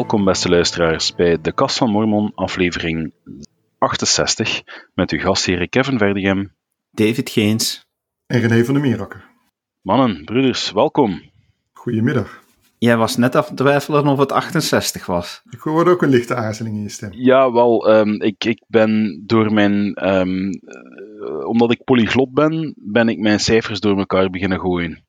Welkom beste luisteraars bij de Kast van Mormon aflevering 68 met uw gastheren Kevin Verdegem, David Geens en René van der Meerakker. Mannen, broeders, welkom. Goedemiddag. Jij was net af te twijfelen of het 68 was. Ik hoorde ook een lichte aarzeling in je stem. Ja, wel, um, ik, ik ben door mijn... Um, omdat ik polyglot ben, ben ik mijn cijfers door elkaar beginnen gooien.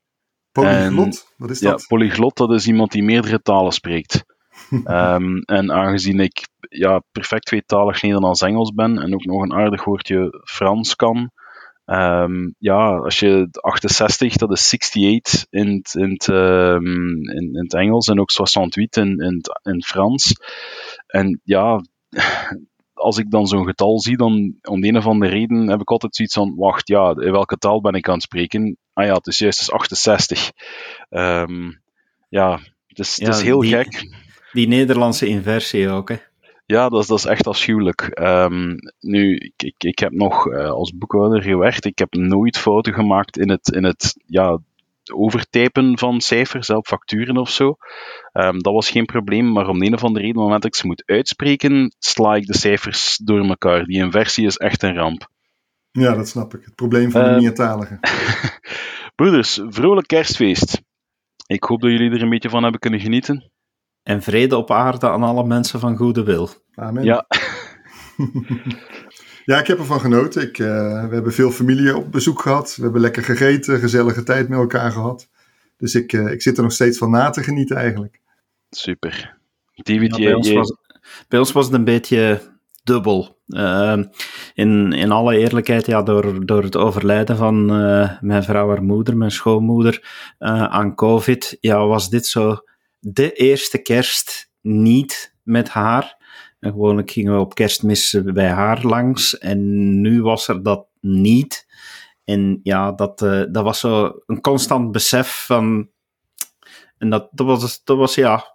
Polyglot? Wat is dat? Ja, polyglot, dat is iemand die meerdere talen spreekt. Um, en aangezien ik ja, perfect tweetalig Nederlands-Engels ben en ook nog een aardig woordje Frans kan, um, ja, als je 68, dat is 68 in het, in het, um, in, in het Engels en ook 68 in, in, in het Frans. En ja, als ik dan zo'n getal zie, dan om de een of andere reden heb ik altijd zoiets van, wacht, ja, in welke taal ben ik aan het spreken? Ah ja, het is juist het is 68. Um, ja, het is, ja, het is heel die, gek. Die Nederlandse inversie ook, hè? Ja, dat is, dat is echt afschuwelijk. Um, nu, ik, ik, ik heb nog uh, als boekhouder gewerkt. Ik heb nooit fouten gemaakt in het, in het ja, overtypen van cijfers op facturen of zo. Um, dat was geen probleem, maar om de een of andere reden, op het moment dat ik ze moet uitspreken, sla ik de cijfers door elkaar. Die inversie is echt een ramp. Ja, dat snap ik. Het probleem van de uh, meertaligen. Broeders, vrolijk kerstfeest. Ik hoop dat jullie er een beetje van hebben kunnen genieten. En vrede op aarde aan alle mensen van goede wil. Amen. Ja. ja, ik heb ervan genoten. Ik, uh, we hebben veel familie op bezoek gehad. We hebben lekker gegeten, gezellige tijd met elkaar gehad. Dus ik, uh, ik zit er nog steeds van na te genieten eigenlijk. Super. David, ja, bij, ons was, bij ons was het een beetje dubbel. Uh, in, in alle eerlijkheid, ja, door, door het overlijden van uh, mijn vrouw, haar moeder, mijn schoonmoeder, uh, aan COVID, ja, was dit zo de eerste kerst niet met haar. En gewoonlijk gingen we op kerstmis bij haar langs. En nu was er dat niet. En ja, dat, uh, dat was zo een constant besef van. En dat, dat, was, dat was ja.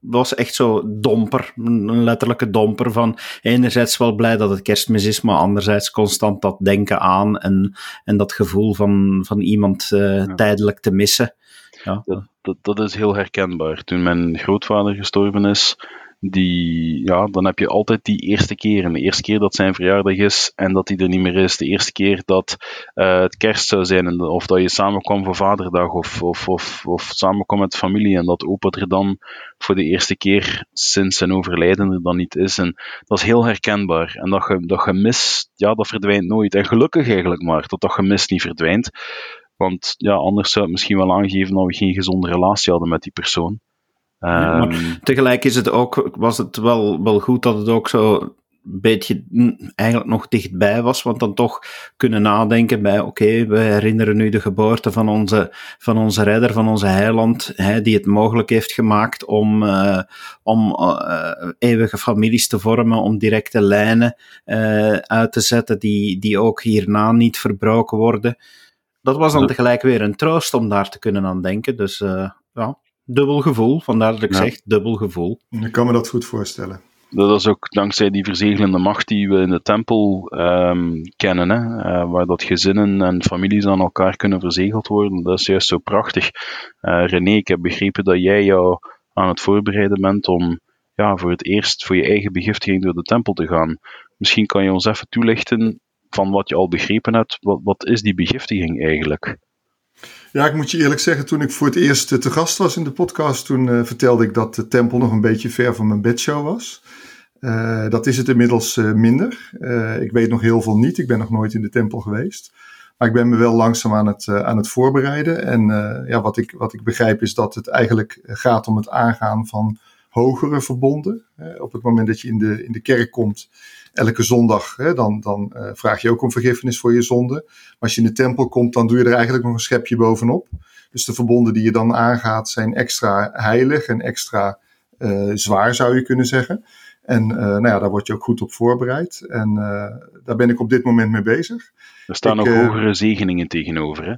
Dat was echt zo domper, een letterlijke domper van enerzijds wel blij dat het kerstmis is, maar anderzijds constant dat denken aan en, en dat gevoel van, van iemand uh, ja. tijdelijk te missen. Ja. Dat, dat, dat is heel herkenbaar. Toen mijn grootvader gestorven is, die, ja, dan heb je altijd die eerste keer. En de eerste keer dat zijn verjaardag is en dat hij er niet meer is. De eerste keer dat uh, het kerst zou zijn of dat je samenkwam voor vaderdag of, of, of, of samenkwam met familie en dat opa er dan voor de eerste keer sinds zijn overlijden er dan niet is. En dat is heel herkenbaar. En dat, ge, dat gemis, ja, dat verdwijnt nooit. En gelukkig eigenlijk maar, dat dat gemis niet verdwijnt. Want ja, anders zou het misschien wel aangeven dat we geen gezonde relatie hadden met die persoon. Um, ja, maar tegelijk is het ook, was het wel, wel goed dat het ook zo een beetje eigenlijk nog dichtbij was, want dan toch kunnen nadenken bij, oké, okay, we herinneren nu de geboorte van onze, van onze redder, van onze heiland, hè, die het mogelijk heeft gemaakt om, uh, om uh, eeuwige families te vormen, om directe lijnen uh, uit te zetten die, die ook hierna niet verbroken worden. Dat was dan tegelijk weer een troost om daar te kunnen aan denken, dus ja dubbel gevoel. Vandaar dat ik ja. zeg dubbel gevoel. Ik kan me dat goed voorstellen. Dat is ook dankzij die verzegelende macht die we in de tempel um, kennen, hè? Uh, waar dat gezinnen en families aan elkaar kunnen verzegeld worden. Dat is juist zo prachtig. Uh, René, ik heb begrepen dat jij jou aan het voorbereiden bent om ja, voor het eerst voor je eigen begiftiging door de tempel te gaan. Misschien kan je ons even toelichten van wat je al begrepen hebt. Wat, wat is die begiftiging eigenlijk? Ja, ik moet je eerlijk zeggen, toen ik voor het eerst te gast was in de podcast, toen uh, vertelde ik dat de tempel nog een beetje ver van mijn bedshow was. Uh, dat is het inmiddels minder. ik weet nog heel veel niet, ik ben nog nooit in de tempel geweest. Maar ik ben me wel langzaam aan het, aan het voorbereiden. En ja, wat, ik, wat ik begrijp is dat het eigenlijk gaat om het aangaan van hogere verbonden. op het moment dat je in de, in de kerk komt, elke zondag, hè, dan, dan uh, vraag je ook om vergiffenis voor je zonde. Maar als je in de tempel komt, dan doe je er eigenlijk nog een schepje bovenop. Dus de verbonden die je dan aangaat zijn extra heilig en extra uh, zwaar, zou je kunnen zeggen. En uh, nou ja, daar word je ook goed op voorbereid. En daar ben ik op dit moment mee bezig. Er staan ik, ook hogere zegeningen tegenover, hè?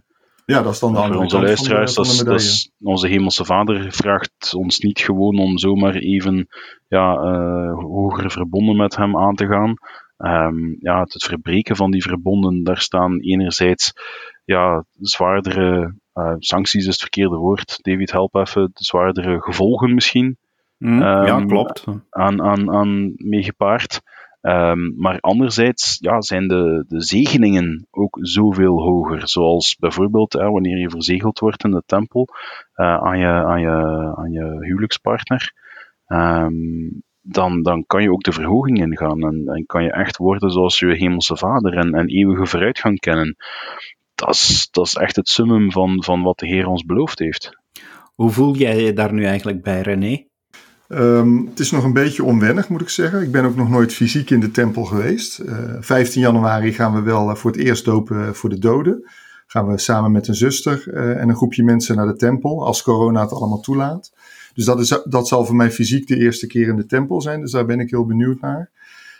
Ja, dat is dan de andere onze luisteraars, van de, van de dat, is, onze hemelse vader vraagt ons niet gewoon om zomaar even ja, uh, hogere verbonden met hem aan te gaan. Um, ja, het verbreken van die verbonden, daar staan enerzijds ja, zwaardere uh, sancties, is het verkeerde woord. David, help even. Zwaardere gevolgen misschien. Mm, ja, klopt. Aan, aan, aan mee gepaard. Um, maar anderzijds ja, zijn de, de zegeningen ook zoveel hoger. Zoals bijvoorbeeld wanneer je verzegeld wordt in de tempel uh, aan, je, aan, je, aan je huwelijkspartner. Um, dan, dan kan je ook de verhoging ingaan en, en kan je echt worden zoals je hemelse vader en, en eeuwige vooruitgang kennen. Dat is, dat is echt het summum van, van wat de Heer ons beloofd heeft. Hoe voel jij je daar nu eigenlijk bij, René? Um, het is nog een beetje onwennig, moet ik zeggen. Ik ben ook nog nooit fysiek in de tempel geweest. Uh, eh, 15 januari gaan we wel uh, voor het eerst dopen voor de doden. Gaan we samen met een zuster uh, en een groepje mensen naar de tempel, als corona het allemaal toelaat. Dus dat, is, dat zal voor mij fysiek de eerste keer in de tempel zijn. Dus daar ben ik heel benieuwd naar.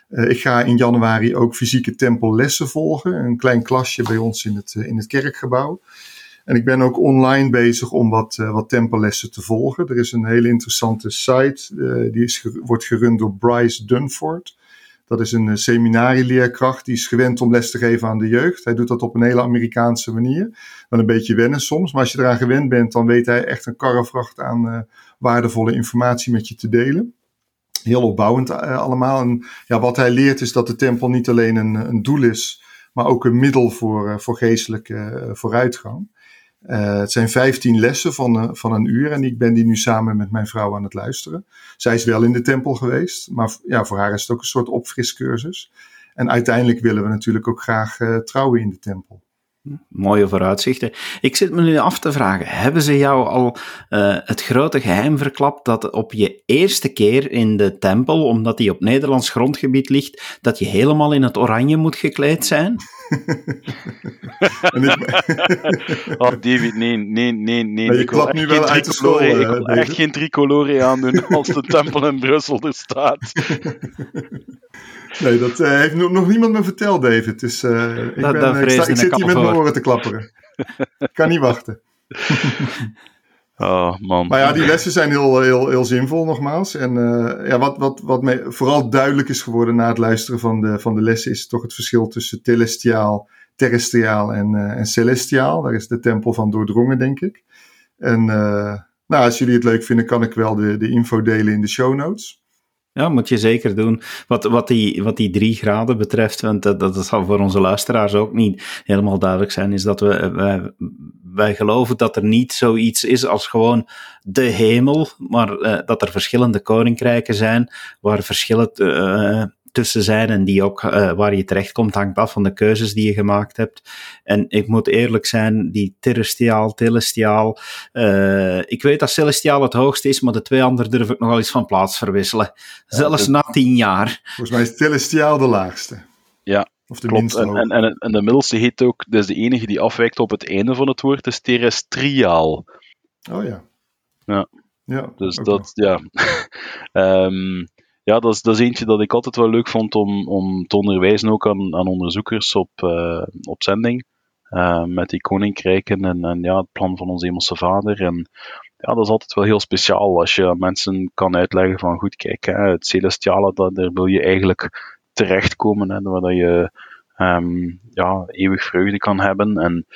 Ik ga in januari ook fysieke tempellessen volgen. Een klein klasje bij ons in het, in het kerkgebouw. En ik ben ook online bezig om wat, uh, wat tempellessen te volgen. Er is een hele interessante site, uh, die is, wordt gerund door Bryce Dunford. Dat is een uh, seminarieleerkracht, die is gewend om les te geven aan de jeugd. Hij doet dat op een hele Amerikaanse manier. Wel een beetje wennen soms, maar als je eraan gewend bent, dan weet hij echt een karrevracht aan waardevolle informatie met je te delen. Heel opbouwend allemaal. En ja, wat hij leert is dat de tempel niet alleen een, een doel is, maar ook een middel voor, voor geestelijke vooruitgang. Uh, het zijn 15 lessen van, uh, van een uur en ik ben die nu samen met mijn vrouw aan het luisteren. Zij is wel in de tempel geweest, maar ja, voor haar is het ook een soort opfriscursus. En uiteindelijk willen we natuurlijk ook graag uh, trouwen in de tempel. Mooie vooruitzichten. Ik zit me nu af te vragen: hebben ze jou al uh, het grote geheim verklapt dat op je eerste keer in de tempel, omdat die op Nederlands grondgebied ligt, dat je helemaal in het oranje moet gekleed zijn? oh, David, nee, nee, nee, nee. je klapt nu wel uit de school. Ik wil echt geen tricolore aandoen als de tempel in Brussel er staat. Nee, dat uh, heeft nog, niemand me verteld, David. Dus uh, ik, dat, ben, ik, sta, ik zit hier met mijn oren te klapperen. ik kan niet wachten. Oh, man. Maar ja, die lessen zijn heel, heel, heel zinvol, nogmaals. En uh, ja, wat, wat, wat mij vooral duidelijk is geworden na het luisteren van de, van de lessen, is toch het verschil tussen telestiaal, terrestriaal en, en celestiaal. Daar is de tempel van doordrongen, denk ik. En nou, als jullie het leuk vinden, kan ik wel de, de info delen in de show notes. Ja, moet je zeker doen. Wat, wat, die, wat die drie graden betreft, want dat, dat zal voor onze luisteraars ook niet helemaal duidelijk zijn, is dat we, wij, wij geloven dat er niet zoiets is als gewoon de hemel, maar uh, dat er verschillende koninkrijken zijn waar verschillen uh, tussen zijn en die ook uh, waar je terechtkomt hangt af van de keuzes die je gemaakt hebt. En ik moet eerlijk zijn, die terrestriaal, telestiaal, uh, ik weet dat celestiaal het hoogste is, maar de twee anderen durf ik nogal eens van plaats verwisselen. Ja, Zelfs na tien jaar. Volgens mij is telestiaal de laagste. Ja, of de Klopt. En, en, en, en, de middelste heet ook, dat is de enige die afwijkt op het einde van het woord, is terrestriaal. Oh ja. Ja. Ja, dus dat, ja. um, ja, dat is, dat eentje dat ik altijd wel leuk vond om, om te onderwijzen ook aan, aan onderzoekers op, uh, op zending. Uh, met die koninkrijken en, en ja, het plan van onze hemelse vader. En ja, dat is altijd wel heel speciaal als je mensen kan uitleggen van goed, kijk, hè, het celestiale, dat, daar wil je eigenlijk terechtkomen, hè, waar dat je um, ja, eeuwig vreugde kan hebben. En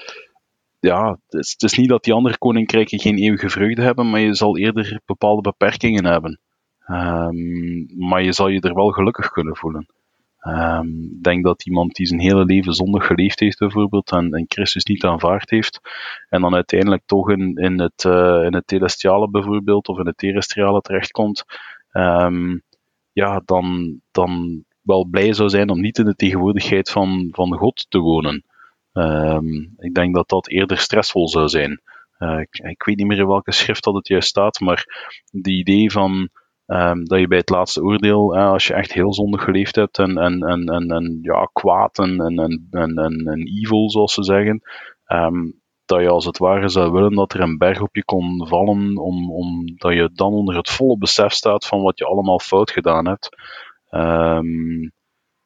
ja, het is niet dat die andere koninkrijken geen eeuwige vreugde hebben, maar je zal eerder bepaalde beperkingen hebben. Um, maar je zal je er wel gelukkig kunnen voelen. Um, ik denk dat iemand die zijn hele leven zondig geleefd heeft, bijvoorbeeld, en, Christus niet aanvaard heeft, en dan uiteindelijk toch in, in, het, uh, in het celestiale bijvoorbeeld, of in het terrestriale terechtkomt, um, ja, dan, dan wel blij zou zijn om niet in de tegenwoordigheid van, van God te wonen. Ik denk dat dat eerder stressvol zou zijn. Uh, ik, weet niet meer in welke schrift dat het juist staat, maar het idee van Um, dat je bij het laatste oordeel, als je echt heel zondig geleefd hebt en, en, en, en, en ja, kwaad en, en, en, en, en evil, zoals ze zeggen, um, dat je als het ware zou willen dat er een berg op je kon vallen, om, omdat je dan onder het volle besef staat van wat je allemaal fout gedaan hebt. Um,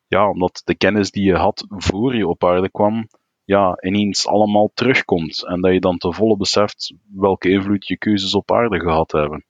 ja, omdat de kennis die je had voor je op aarde kwam, ja, ineens allemaal terugkomt. En dat je dan te volle beseft welke invloed je keuzes op aarde gehad hebben.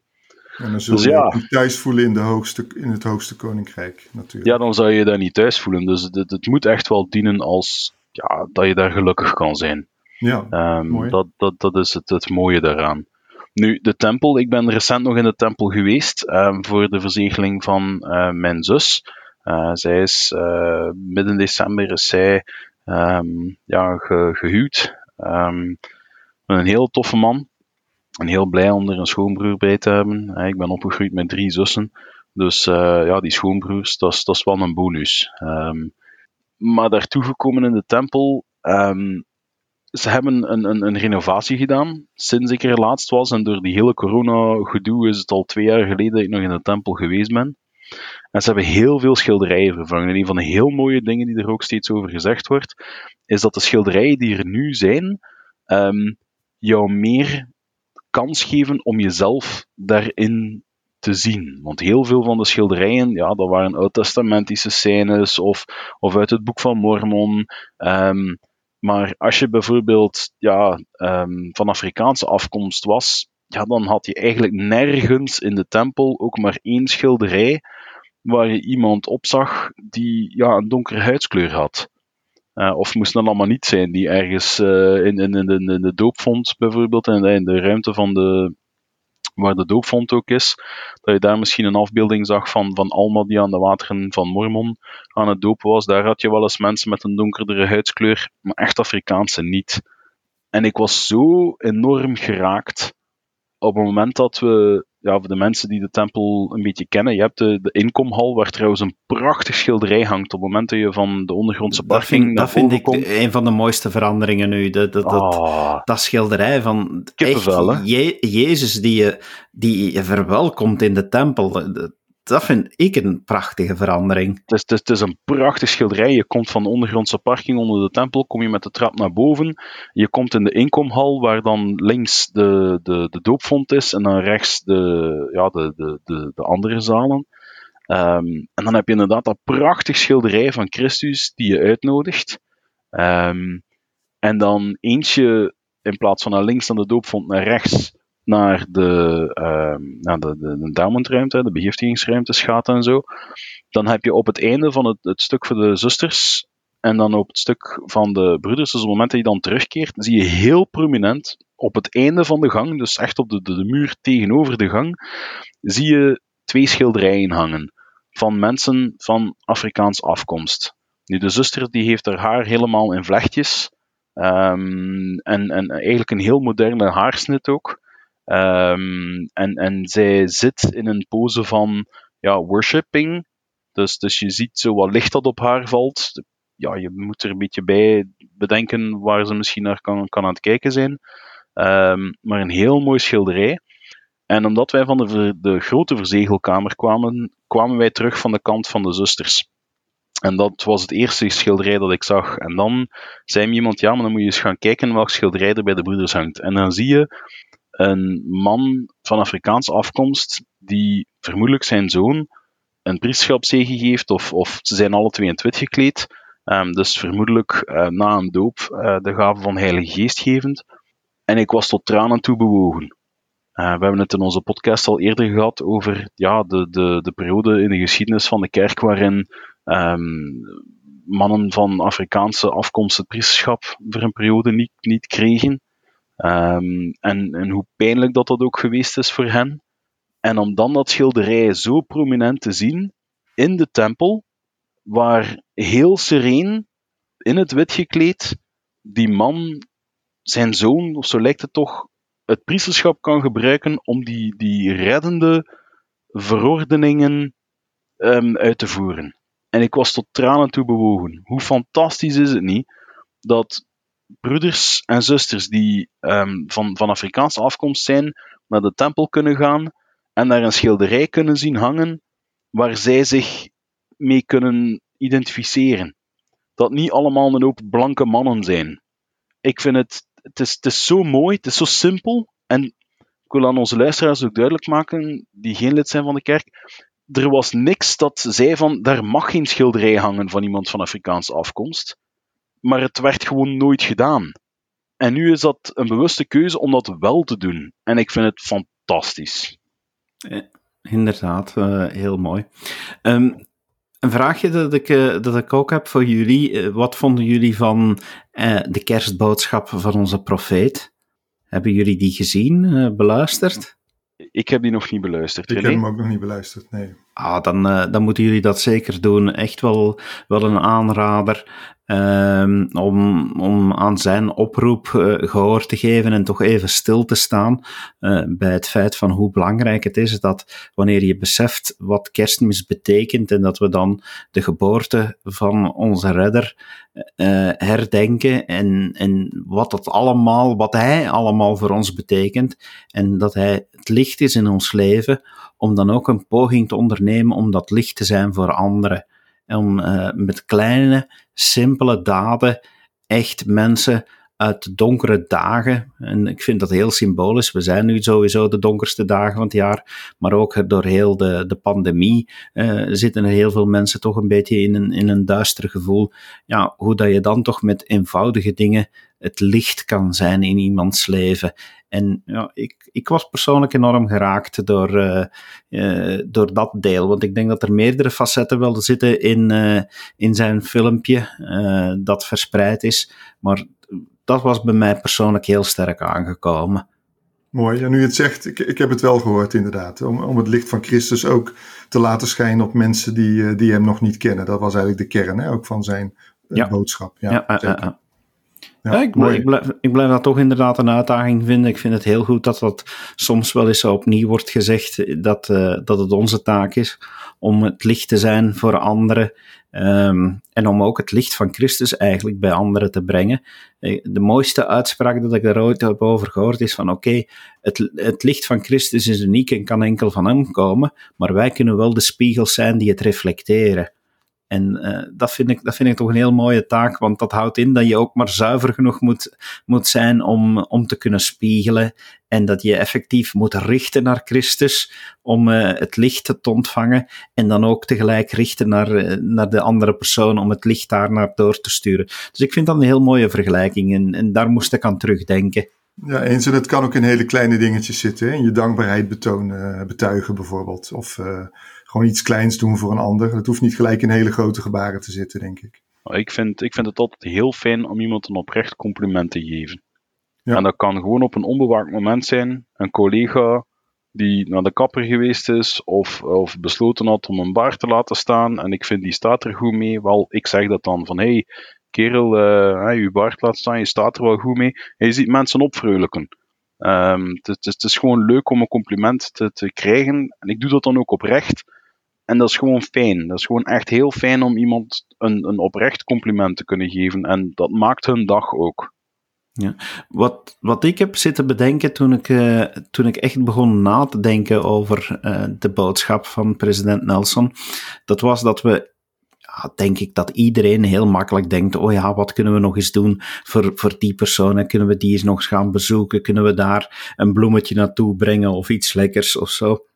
En dan zul dus je ja. thuis voelen in, de hoogste, in het hoogste koninkrijk, natuurlijk. Ja, dan zou je daar niet thuis voelen. Dus het, het moet echt wel dienen als ja, dat je daar gelukkig kan zijn. Ja, um, mooi. Dat, dat, dat is het, het mooie daaraan. Nu, de tempel, ik ben recent nog in de tempel geweest ehm, voor de verzegeling van uh, mijn zus. Uh, zij is uh, midden december is zij um, ja, ge, gehuwd. Um, een heel toffe man. En heel blij om er een schoonbroer bij te hebben. Ik ben opgegroeid met drie zussen. Dus ja, die schoonbroers, dat is, dat wel een bonus. maar daartoe gekomen in de tempel, ze hebben een, een, een, renovatie gedaan sinds ik er laatst was. En door die hele corona-gedoe is het al twee jaar geleden dat ik nog in de tempel geweest ben. En ze hebben heel veel schilderijen vervangen. En een van de heel mooie dingen die er ook steeds over gezegd wordt, is dat de schilderijen die er nu zijn, um, jou meer kans geven om jezelf daarin te zien. Want heel veel van de schilderijen, ja, dat waren oud-testamentische scènes of, of uit het boek van Mormon. Um, maar als je bijvoorbeeld ja, um, van Afrikaanse afkomst was, ja, dan had je eigenlijk nergens in de tempel ook maar één schilderij waar je iemand op zag die ja, een donkere huidskleur had. Uh, of moest dat allemaal niet zijn, die ergens uh, in, in, in, in, de doopvond bijvoorbeeld, de, in de ruimte van de, waar de doopvond ook is, dat je daar misschien een afbeelding zag van, van Alma die aan de wateren van Mormon aan het dopen was. Daar had je wel eens mensen met een donkerdere huidskleur, maar echt Afrikaanse niet. En ik was zo enorm geraakt op het moment dat we ja, voor de mensen die de tempel een beetje kennen, je hebt de, de inkomhal, waar trouwens een prachtig schilderij hangt op het moment dat je van de ondergrondse parking Dat vind, dat vind ik een van de mooiste veranderingen nu. Dat, dat, dat, ah. dat schilderij van echt, Je, Jezus die je, die je verwelkomt in de tempel dat vind ik een prachtige verandering. Het is, is, een prachtig schilderij. Je komt van de ondergrondse parking onder de tempel, kom je met de trap naar boven. Je komt in de inkomhal, waar dan links de, de, de doopvond is en dan rechts de, ja, de, de, de, de andere zalen. Um, en dan heb je inderdaad dat prachtig schilderij van Christus die je uitnodigt. Um, en dan eentje, in plaats van naar links dan de doopvond, naar rechts naar de, uh, naar de, de, de de begiftigingsruimtes gaat en zo, dan heb je op het einde van het, het stuk voor de zusters en dan op het stuk van de broeders, dus op het moment dat je dan terugkeert, zie je heel prominent op het einde van de gang, dus echt op de, de, muur tegenover de gang, zie je twee schilderijen hangen van mensen van Afrikaans afkomst. Nu, de zuster die heeft haar haar helemaal in vlechtjes. Um, en, en eigenlijk een heel moderne haarsnit ook. Um, en, en zij zit in een pose van ja, worshipping. Dus, dus je ziet zo wat licht dat op haar valt. Ja, je moet er een beetje bij bedenken waar ze misschien naar kan, kan aan het kijken zijn. Um, maar een heel mooi schilderij. En omdat wij van de, de grote verzegelkamer kwamen, kwamen wij terug van de kant van de zusters. En dat was het eerste schilderij dat ik zag. En dan zei me iemand, ja, maar dan moet je eens gaan kijken welk schilderij er bij de broeders hangt. En dan zie je een man van Afrikaanse afkomst die vermoedelijk zijn zoon een priesterschapszege geeft, of, of ze zijn alle twee in het wit gekleed. Um, dus vermoedelijk uh, na een doop uh, de gave van Heilige Geest gevend. En ik was tot tranen toe bewogen. Uh, we hebben het in onze podcast al eerder gehad over ja, de, de, de periode in de geschiedenis van de kerk waarin um, mannen van Afrikaanse afkomst het priesterschap voor een periode niet, niet kregen. Um, en, en hoe pijnlijk dat dat ook geweest is voor hen. En om dan dat schilderij zo prominent te zien in de tempel, waar heel sereen, in het wit gekleed, die man, zijn zoon, of zo lijkt het toch, het priesterschap kan gebruiken om die, die reddende verordeningen um, uit te voeren. En ik was tot tranen toe bewogen. Hoe fantastisch is het niet dat broeders en zusters die um, van, van Afrikaanse afkomst zijn, naar de tempel kunnen gaan en daar een schilderij kunnen zien hangen waar zij zich mee kunnen identificeren. Dat niet allemaal een hoop blanke mannen zijn. Ik vind het, het is, het is zo mooi, het is zo simpel. En ik wil aan onze luisteraars ook duidelijk maken, die geen lid zijn van de kerk, er was niks dat zei van, daar mag geen schilderij hangen van iemand van Afrikaanse afkomst maar het werd gewoon nooit gedaan. En nu is dat een bewuste keuze om dat wel te doen. En ik vind het fantastisch. inderdaad, uh, heel mooi. Um, een vraagje dat ik, uh, dat ik ook heb voor jullie. Uh, wat vonden jullie van de kerstboodschap van onze profeet? Hebben jullie die gezien, beluisterd? Ik heb die nog niet beluisterd. Ik heb hem ook nog niet beluisterd, nee. Ah, dan, dan moeten jullie dat zeker doen. Echt wel, wel een aanrader. Um, om, om aan zijn oproep uh, gehoor te geven en toch even stil te staan uh, bij het feit van hoe belangrijk het is dat wanneer je beseft wat kerstmis betekent en dat we dan de geboorte van onze redder uh, herdenken en, en wat dat allemaal, wat hij allemaal voor ons betekent en dat hij het licht is in ons leven, om dan ook een poging te ondernemen om dat licht te zijn voor anderen om uh, met kleine, simpele daden echt mensen uit donkere dagen, en ik vind dat heel symbolisch, we zijn nu sowieso de donkerste dagen van het jaar, maar ook door heel de, de pandemie uh, zitten er heel veel mensen toch een beetje in een, in een duister gevoel. Ja, hoe dat je dan toch met eenvoudige dingen het licht kan zijn in iemands leven. En ja, ik, ik was persoonlijk enorm geraakt door, uh, uh, door dat deel. Want ik denk dat er meerdere facetten wel zitten in, uh, in zijn filmpje dat verspreid is. Maar dat was bij mij persoonlijk heel sterk aangekomen. Mooi, en nu je het zegt, ik, ik heb het wel gehoord inderdaad. Om, om het licht van Christus ook te laten schijnen op mensen die, die hem nog niet kennen. Dat was eigenlijk de kern hè, ook van zijn ja. boodschap. Ja, ja ja, ik, ik, blijf, ik blijf dat toch inderdaad een uitdaging vinden. Ik vind het heel goed dat dat soms wel eens opnieuw wordt gezegd, dat, uh, dat het onze taak is om het licht te zijn voor anderen. Um, en om ook het licht van Christus eigenlijk bij anderen te brengen. Eh, de mooiste uitspraak dat ik daar ooit heb over gehoord is van oké, okay, het, het licht van Christus is uniek en kan enkel van hem komen, maar wij kunnen wel de spiegels zijn die het reflecteren. En uh, dat, vind ik, dat vind ik toch een heel mooie taak, want dat houdt in dat je ook maar zuiver genoeg moet, moet zijn om, om te kunnen spiegelen. En dat je effectief moet richten naar Christus om uh, het licht te ontvangen. En dan ook tegelijk richten naar, uh, naar de andere persoon om het licht daar naar door te sturen. Dus ik vind dat een heel mooie vergelijking en, en daar moest ik aan terugdenken. Ja, eens. En het kan ook in hele kleine dingetjes zitten. Hè? In je dankbaarheid betonen, betuigen bijvoorbeeld. Of gewoon iets kleins doen voor een ander. Het hoeft niet gelijk in hele grote gebaren te zitten, denk ik. Ik vind, ik vind het altijd heel fijn om iemand een oprecht compliment te geven. Ja. En dat kan gewoon op een onbewaakt moment zijn. Een collega die naar de kapper geweest is of, of besloten had om een baard te laten staan en ik vind die staat er goed mee. Wel, ik zeg dat dan van hey, kerel, uh, je baard laat staan, je staat er wel goed mee. En je ziet mensen opvreugelijken. Um, het, het, het, is gewoon leuk om een compliment te, te krijgen en ik doe dat dan ook oprecht. En dat is gewoon fijn. Dat is gewoon echt heel fijn om iemand een, een oprecht compliment te kunnen geven. En dat maakt hun dag ook. Ja. Wat, wat ik heb zitten bedenken toen ik, uh, toen ik echt begon na te denken over uh, de boodschap van president Nelson, dat was dat we ja, denk ik dat iedereen heel makkelijk denkt: oh ja, wat kunnen we nog eens doen voor, voor die persoon? Kunnen we die eens nog eens gaan bezoeken? Kunnen we daar een bloemetje naartoe brengen of iets lekkers of zo?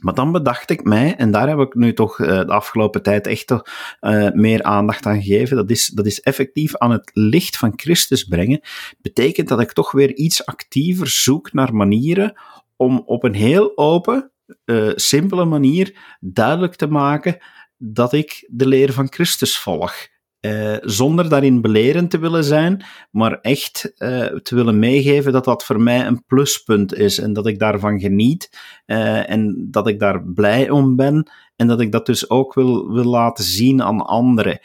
Maar dan bedacht ik mij, en daar heb ik nu toch uh, de afgelopen tijd echt uh, meer aandacht aan gegeven, dat is, dat is effectief aan het licht van Christus brengen, betekent dat ik toch weer iets actiever zoek naar manieren om op een heel open, uh, simpele manier duidelijk te maken dat ik de leer van Christus volg. Uh, zonder daarin belerend te willen zijn, maar echt uh, te willen meegeven dat dat voor mij een pluspunt is en dat ik daarvan geniet uh, en dat ik daar blij om ben en dat ik dat dus ook wil, wil laten zien aan anderen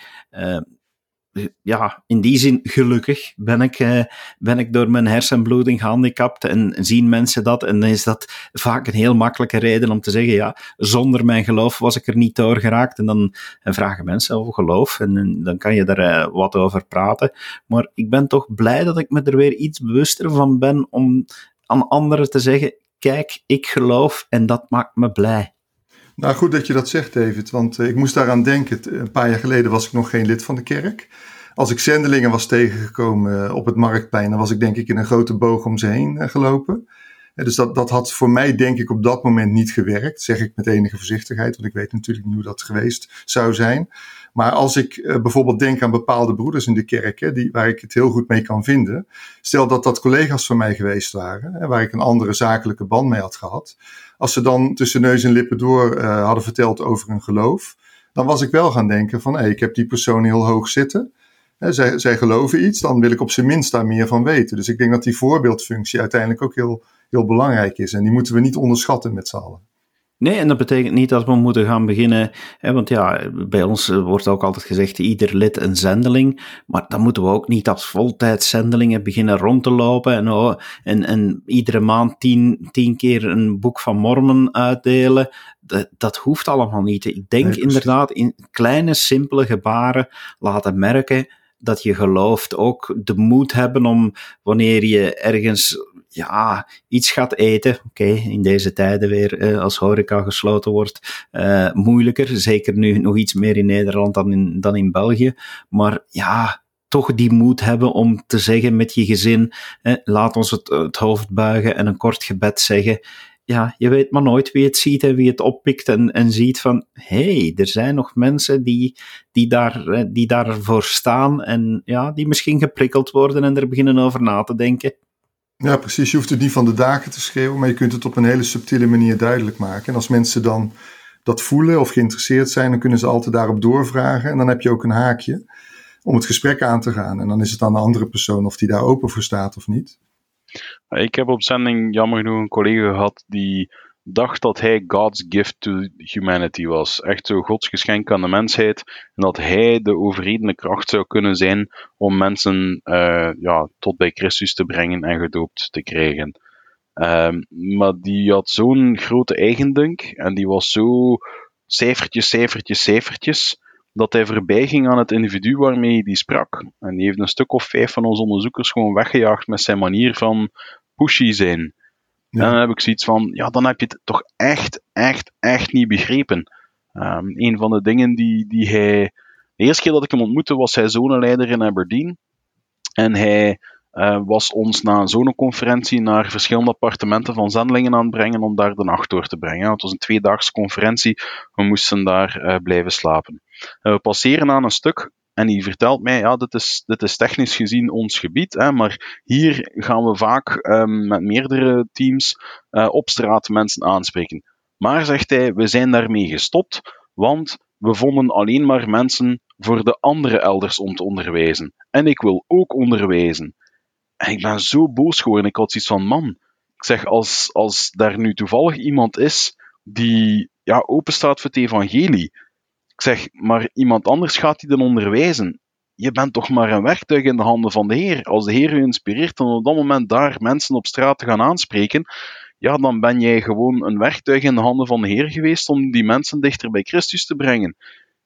ja, in die zin gelukkig ben ik, uh, ben ik door mijn hersenbloeding gehandicapt en zien mensen dat. En dan is dat vaak een heel makkelijke reden om te zeggen, ja, zonder mijn geloof was ik er niet door geraakt. En dan en vragen mensen over geloof en, dan kan je daar uh, wat over praten. Maar ik ben toch blij dat ik me er weer iets bewuster van ben om aan anderen te zeggen, kijk, ik geloof en dat maakt me blij. Nou, goed dat je dat zegt, David, want uh, ik moest daaraan denken. Een paar jaar geleden was ik nog geen lid van de kerk. Als ik zendelingen was tegengekomen uh, op het marktplein, dan was ik denk ik in een grote boog om ze heen uh, gelopen. dus dat, dat had voor mij denk ik op dat moment niet gewerkt, zeg ik met enige voorzichtigheid, want ik weet natuurlijk niet hoe dat geweest zou zijn. Maar als ik bijvoorbeeld denk aan bepaalde broeders in de kerk, hè, die, waar ik het heel goed mee kan vinden. Stel dat dat collega's van mij geweest waren, hè, waar ik een andere zakelijke band mee had gehad. Als ze dan tussen neus en lippen door uh, hadden verteld over hun geloof, dan was ik wel gaan denken van, ik heb die persoon heel hoog zitten. zij, zij geloven iets, dan wil ik op zijn minst daar meer van weten. Dus ik denk dat die voorbeeldfunctie uiteindelijk ook heel, heel belangrijk is. En die moeten we niet onderschatten met z'n allen. Nee, en dat betekent niet dat we moeten gaan beginnen, hè, want ja, bij ons wordt ook altijd gezegd, ieder lid een zendeling, maar dan moeten we ook niet als voltijdzendelingen beginnen rond te lopen en, oh, en, en iedere maand tien, tien keer een boek van Mormon uitdelen. Dat, dat hoeft allemaal niet. Ik denk inderdaad in kleine, simpele gebaren laten merken dat je gelooft. Ook de moed hebben om wanneer je ergens ja, iets gaat eten. Oké, in deze tijden weer, eh, als horeca gesloten wordt, uh, moeilijker. Zeker nu nog iets meer in Nederland dan in, dan in België. Maar ja, toch die moed hebben om te zeggen met je gezin, eh, laat ons het, het hoofd buigen en een kort gebed zeggen ja, je weet maar nooit wie het ziet en wie het oppikt en, en ziet van, hé, hey, er zijn nog mensen die, die, daar, die daarvoor staan en ja, die misschien geprikkeld worden en er beginnen over na te denken. Ja, precies. Je hoeft het niet van de daken te schreeuwen, maar je kunt het op een hele subtiele manier duidelijk maken. En als mensen dan dat voelen of geïnteresseerd zijn, dan kunnen ze altijd daarop doorvragen. En dan heb je ook een haakje om het gesprek aan te gaan. En dan is het aan de andere persoon of die daar open voor staat of niet. Ik heb op zending jammer genoeg een collega gehad die dacht dat hij God's gift to humanity was. Echt zo Gods geschenk aan de mensheid. En dat hij de overredende kracht zou kunnen zijn om mensen uh, ja, tot bij Christus te brengen en gedoopt te krijgen. Um, maar die had zo'n grote eigendunk en die was zo cijfertjes, cijfertjes, cijfertjes, dat hij voorbij ging aan het individu waarmee hij sprak. En die heeft een stuk of vijf van onze onderzoekers gewoon weggejaagd met zijn manier van pushy zijn. En dan heb ik zoiets van, ja, dan heb je het toch echt, echt, echt niet begrepen. Um, een van de dingen die, die hij. De eerste keer dat ik hem ontmoette, was hij zonenleider in Aberdeen. En hij uh, was ons na een zonneconferentie naar verschillende appartementen van zendelingen aan het brengen om daar de nacht door te brengen. Het was een tweedaagse conferentie, we moesten daar uh, blijven slapen. Uh, we passeren aan een stuk en die vertelt mij, ja, dit is, is technisch gezien ons gebied, hè, maar hier gaan we vaak um, met meerdere teams uh, op straat mensen aanspreken. Maar, zegt hij, we zijn daarmee gestopt, want we vonden alleen maar mensen voor de andere elders om te onderwijzen. En ik wil ook onderwijzen. En ik ben zo boos geworden. Ik had zoiets van, man, ik zeg, als, als daar nu toevallig iemand is die ja, voor het evangelie, ik zeg, maar iemand anders gaat die dan onderwijzen. Je bent toch maar een werktuig in de handen van de Heer. Als de Heer u inspireert om op dat moment daar mensen op straat te gaan aanspreken, ja, dan ben jij gewoon een werktuig in de handen van de Heer geweest om die mensen dichter bij Christus te brengen.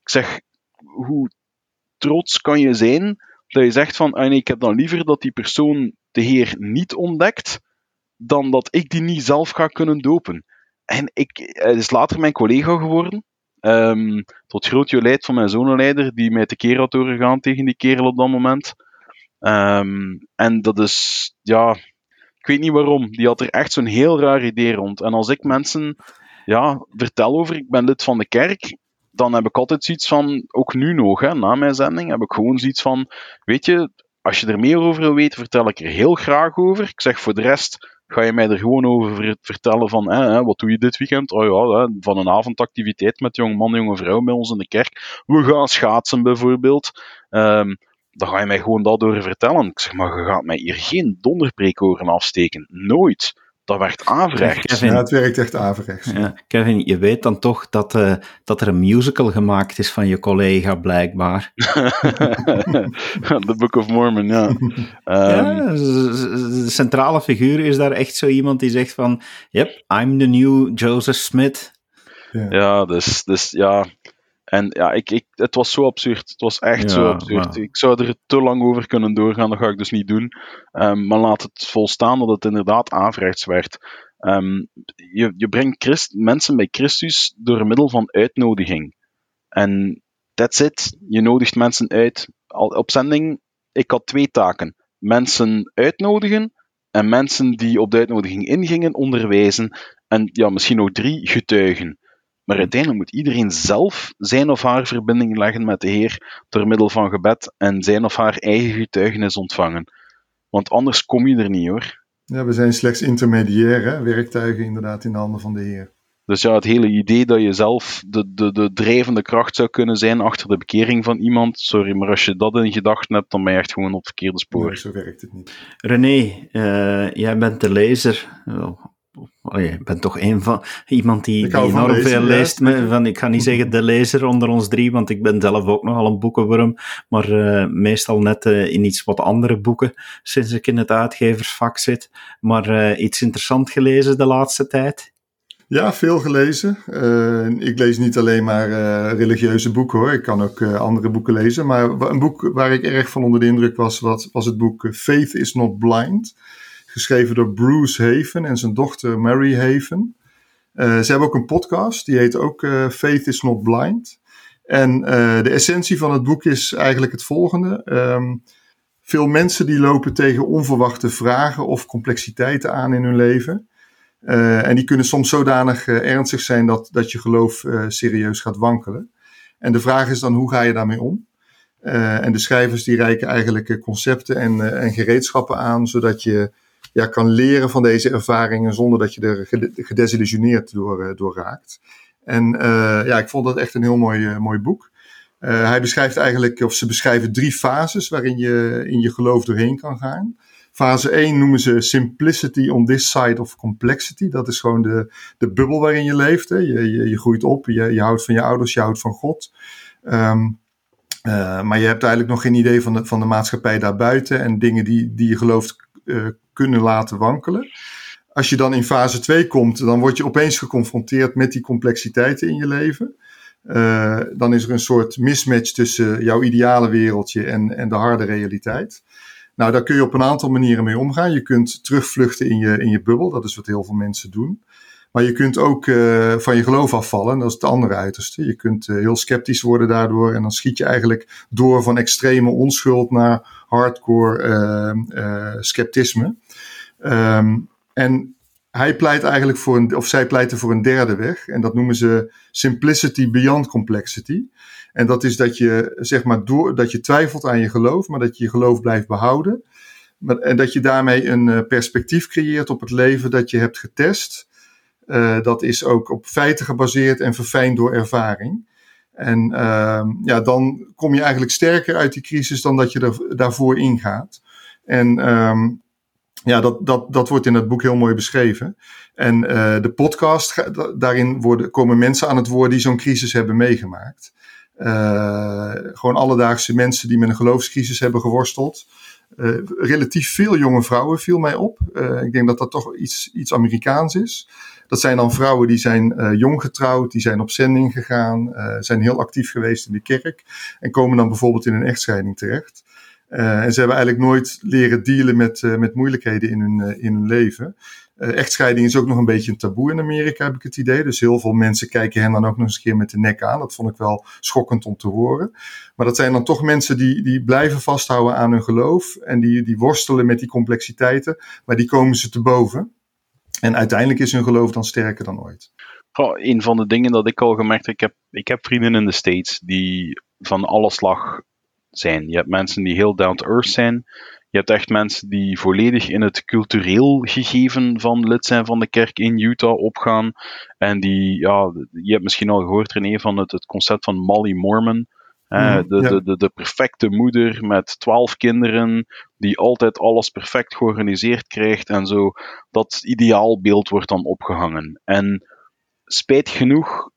Ik zeg, hoe trots kan je zijn dat je zegt van, ah nee, ik heb dan liever dat die persoon de Heer niet ontdekt, dan dat ik die niet zelf ga kunnen dopen. En ik, is later mijn collega geworden, Um, tot groot jolijt van mijn zonenleider, die mij tekeer had doorgegaan tegen die kerel op dat moment. Um, en dat is, ja, ik weet niet waarom. Die had er echt zo'n heel raar idee rond. En als ik mensen ja, vertel over, ik ben lid van de kerk, dan heb ik altijd zoiets van, ook nu nog, hè, na mijn zending, heb ik gewoon zoiets van, weet je, als je er meer over wil weten, vertel ik er heel graag over. Ik zeg voor de rest, ga je mij er gewoon over vertellen van, wat doe je dit weekend? Oh ja, van een avondactiviteit met jong man, jonge vrouw bij ons in de kerk. We gaan schaatsen bijvoorbeeld. Um, dan ga je mij gewoon dat door vertellen. Ik zeg maar, je gaat mij hier geen donderpreek horen afsteken. Nooit dat werkt averechts. Kevin, ja, het werkt echt averechts. Ja, Kevin, je weet dan toch dat, uh, dat er een musical gemaakt is van je collega, blijkbaar. The Book of Mormon, ja. Um, ja de centrale figuur is daar echt zo iemand die zegt van, yep, I'm the new Joseph Smith. Ja, ja dus, dus ja, en ja, ik, ik, het was zo absurd. Het was echt zo absurd. Ik zou er te lang over kunnen doorgaan, dat ga ik dus niet doen. Um, maar laat het volstaan dat het inderdaad averechts werd. Um, je, je brengt Christ, mensen bij Christus door middel van uitnodiging. En that's it. Je nodigt mensen uit. Al, op zending, ik had twee taken. Mensen uitnodigen en mensen die op de uitnodiging ingingen onderwijzen. En ja, misschien ook drie getuigen. Maar uiteindelijk moet iedereen zelf zijn of haar verbinding leggen met de Heer door middel van gebed en zijn of haar eigen getuigenis ontvangen. Want anders kom je er niet hoor. Ja, we zijn slechts intermediaire werktuigen inderdaad in de handen van de Heer. Dus ja, het hele idee dat je zelf de, de, de drijvende kracht zou kunnen zijn achter de bekering van iemand, sorry, maar als je dat in gedachten hebt, dan ben je echt gewoon op het verkeerde spoor. zo werkt het niet. René, uh, jij bent de lezer. Oh, je bent toch een van, iemand die, die enorm veel leest. van, ik ga niet zeggen de lezer onder ons drie, want ik ben zelf ook nogal een boekenworm, maar uh, meestal net uh, in iets wat andere boeken, sinds ik in het uitgeversvak zit. Maar uh, iets interessant gelezen de laatste tijd? Ja, veel gelezen. ik lees niet alleen maar religieuze boeken hoor, ik kan ook andere boeken lezen. Maar een boek waar ik erg van onder de indruk was, was, was het boek Faith is Not Blind geschreven door Bruce Haven en zijn dochter Mary Haven. Uh, ze hebben ook een podcast, die heet ook uh, Faith is Not Blind. En uh, de essentie van het boek is eigenlijk het volgende. Um, veel mensen die lopen tegen onverwachte vragen of complexiteiten aan in hun leven. en die kunnen soms zodanig ernstig zijn dat, dat je geloof serieus gaat wankelen. En de vraag is dan, hoe ga je daarmee om? en de schrijvers die reiken eigenlijk concepten en, en gereedschappen aan, zodat je ja, kan leren van deze ervaringen zonder dat je er gedesillusioneerd door, eh, door raakt. En uh, ja, ik vond dat echt een heel mooi, uh, mooi boek. Hij beschrijft eigenlijk, of ze beschrijven drie fases waarin je in je geloof doorheen kan gaan. Fase 1 noemen ze simplicity on this side of complexity. Dat is gewoon de, de bubbel waarin je leeft. Hè. Je, je, je groeit op, je, je houdt van je ouders, je houdt van God. Uh, maar je hebt eigenlijk nog geen idee van de, van de maatschappij daarbuiten en dingen die, die je gelooft uh, kunnen laten wankelen. Als je dan in fase 2 komt, dan word je opeens geconfronteerd met die complexiteiten in je leven. Uh, dan is er een soort mismatch tussen jouw ideale wereldje en, en de harde realiteit. Nou, daar kun je op een aantal manieren mee omgaan. Je kunt terugvluchten in je, in je bubbel, dat is wat heel veel mensen doen. Maar je kunt ook uh, van je geloof afvallen, dat is het andere uiterste. Je kunt uh, heel sceptisch worden daardoor en dan schiet je eigenlijk door van extreme onschuld naar hardcore sceptisme. Um, en hij pleit eigenlijk voor een, of zij pleiten voor een derde weg. En dat noemen ze simplicity beyond complexity. En dat is dat je, zeg maar, door, dat je twijfelt aan je geloof, maar dat je je geloof blijft behouden. Maar, en dat je daarmee een perspectief creëert op het leven dat je hebt getest. Uh, dat is ook op feiten gebaseerd en verfijnd door ervaring. En uh, ja, dan kom je eigenlijk sterker uit die crisis dan dat je er, daarvoor ingaat. En um, ja, dat, dat, dat wordt in het boek heel mooi beschreven. En uh, de podcast, daarin worden, komen mensen aan het woord die zo'n crisis hebben meegemaakt. Uh, gewoon alledaagse mensen die met een geloofscrisis hebben geworsteld. Uh, relatief veel jonge vrouwen viel mij op. Ik denk dat dat toch iets, iets Amerikaans is. Dat zijn dan vrouwen die zijn jong getrouwd, die zijn op zending gegaan, zijn heel actief geweest in de kerk en komen dan bijvoorbeeld in een echtscheiding terecht. En ze hebben eigenlijk nooit leren dealen met, met moeilijkheden in hun, in hun leven. Echtscheiding is ook nog een beetje een taboe in Amerika, heb ik het idee. Dus heel veel mensen kijken hen dan ook nog eens een keer met de nek aan. Dat vond ik wel schokkend om te horen. Maar dat zijn dan toch mensen die, die blijven vasthouden aan hun geloof. En die, die worstelen met die complexiteiten. Maar die komen ze te boven. En uiteindelijk is hun geloof dan sterker dan ooit. Een van de dingen dat ik al gemerkt heb, ik heb, ik heb vrienden in de States die van alle slag zijn. Je hebt mensen die heel down to earth zijn. Je hebt echt mensen die volledig in het cultureel gegeven van lid zijn van de kerk in Utah opgaan. En die, ja, je hebt misschien al gehoord, René, van het, het concept van Molly Mormon. Mm, de, de, de, de, perfecte moeder met twaalf kinderen, die altijd alles perfect georganiseerd krijgt en zo. Dat ideaalbeeld wordt dan opgehangen. En spijt genoeg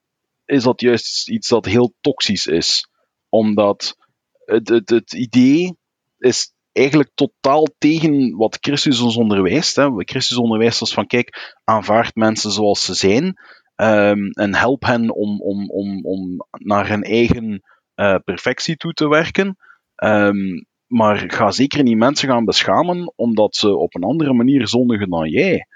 is dat juist iets dat heel toxisch is. Omdat het, het, het idee is eigenlijk totaal tegen wat Christus ons onderwijst. Hè. Christus onderwijst ons van, kijk, aanvaard mensen zoals ze zijn um, en help hen om, om, om, om naar hun eigen uh, perfectie toe te werken. Um, maar ga zeker niet mensen gaan beschamen omdat ze op een andere manier zondigen dan jij.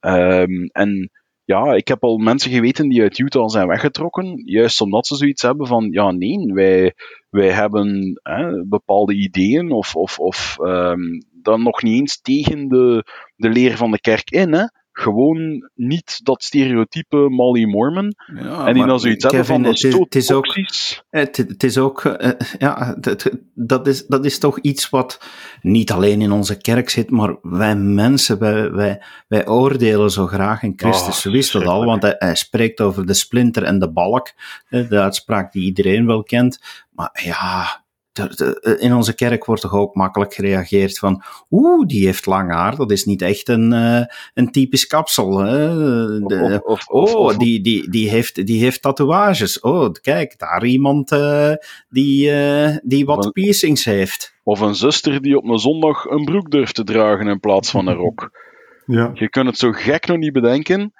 Um, en ja, ik heb al mensen geweten die uit Utah zijn weggetrokken, juist omdat ze zoiets hebben van, ja nee, wij, wij hebben hè, bepaalde ideeën of, of, of um, dan nog niet eens tegen de, de leer van de kerk in. Hè. Gewoon niet dat stereotype Molly Mormon. Ja, en die dan zoiets hebben van het is, het is ook, opties. het, het is ook, eh, ja, het- dat is, dat is toch iets wat niet alleen in onze kerk zit, maar wij mensen, wij, wij, wij oordelen zo graag in Christus. Oh, wist dat al, want hij, hij spreekt over de splinter en de balk, eh, de uitspraak die iedereen wel kent. Maar ja, in onze kerk wordt toch ook makkelijk gereageerd van, oeh, die heeft lang haar, dat is niet echt een, eh, een typisch kapsel. Hè? De- Of, of, of, Oh, of- die, die, die, heeft, die heeft tatoeages. Oh, kijk, daar iemand eh, die, eh, die wat piercings heeft. of een zuster die op een zondag een broek durft te dragen in plaats van een rok. Ja. Je kunt het zo gek nog niet bedenken.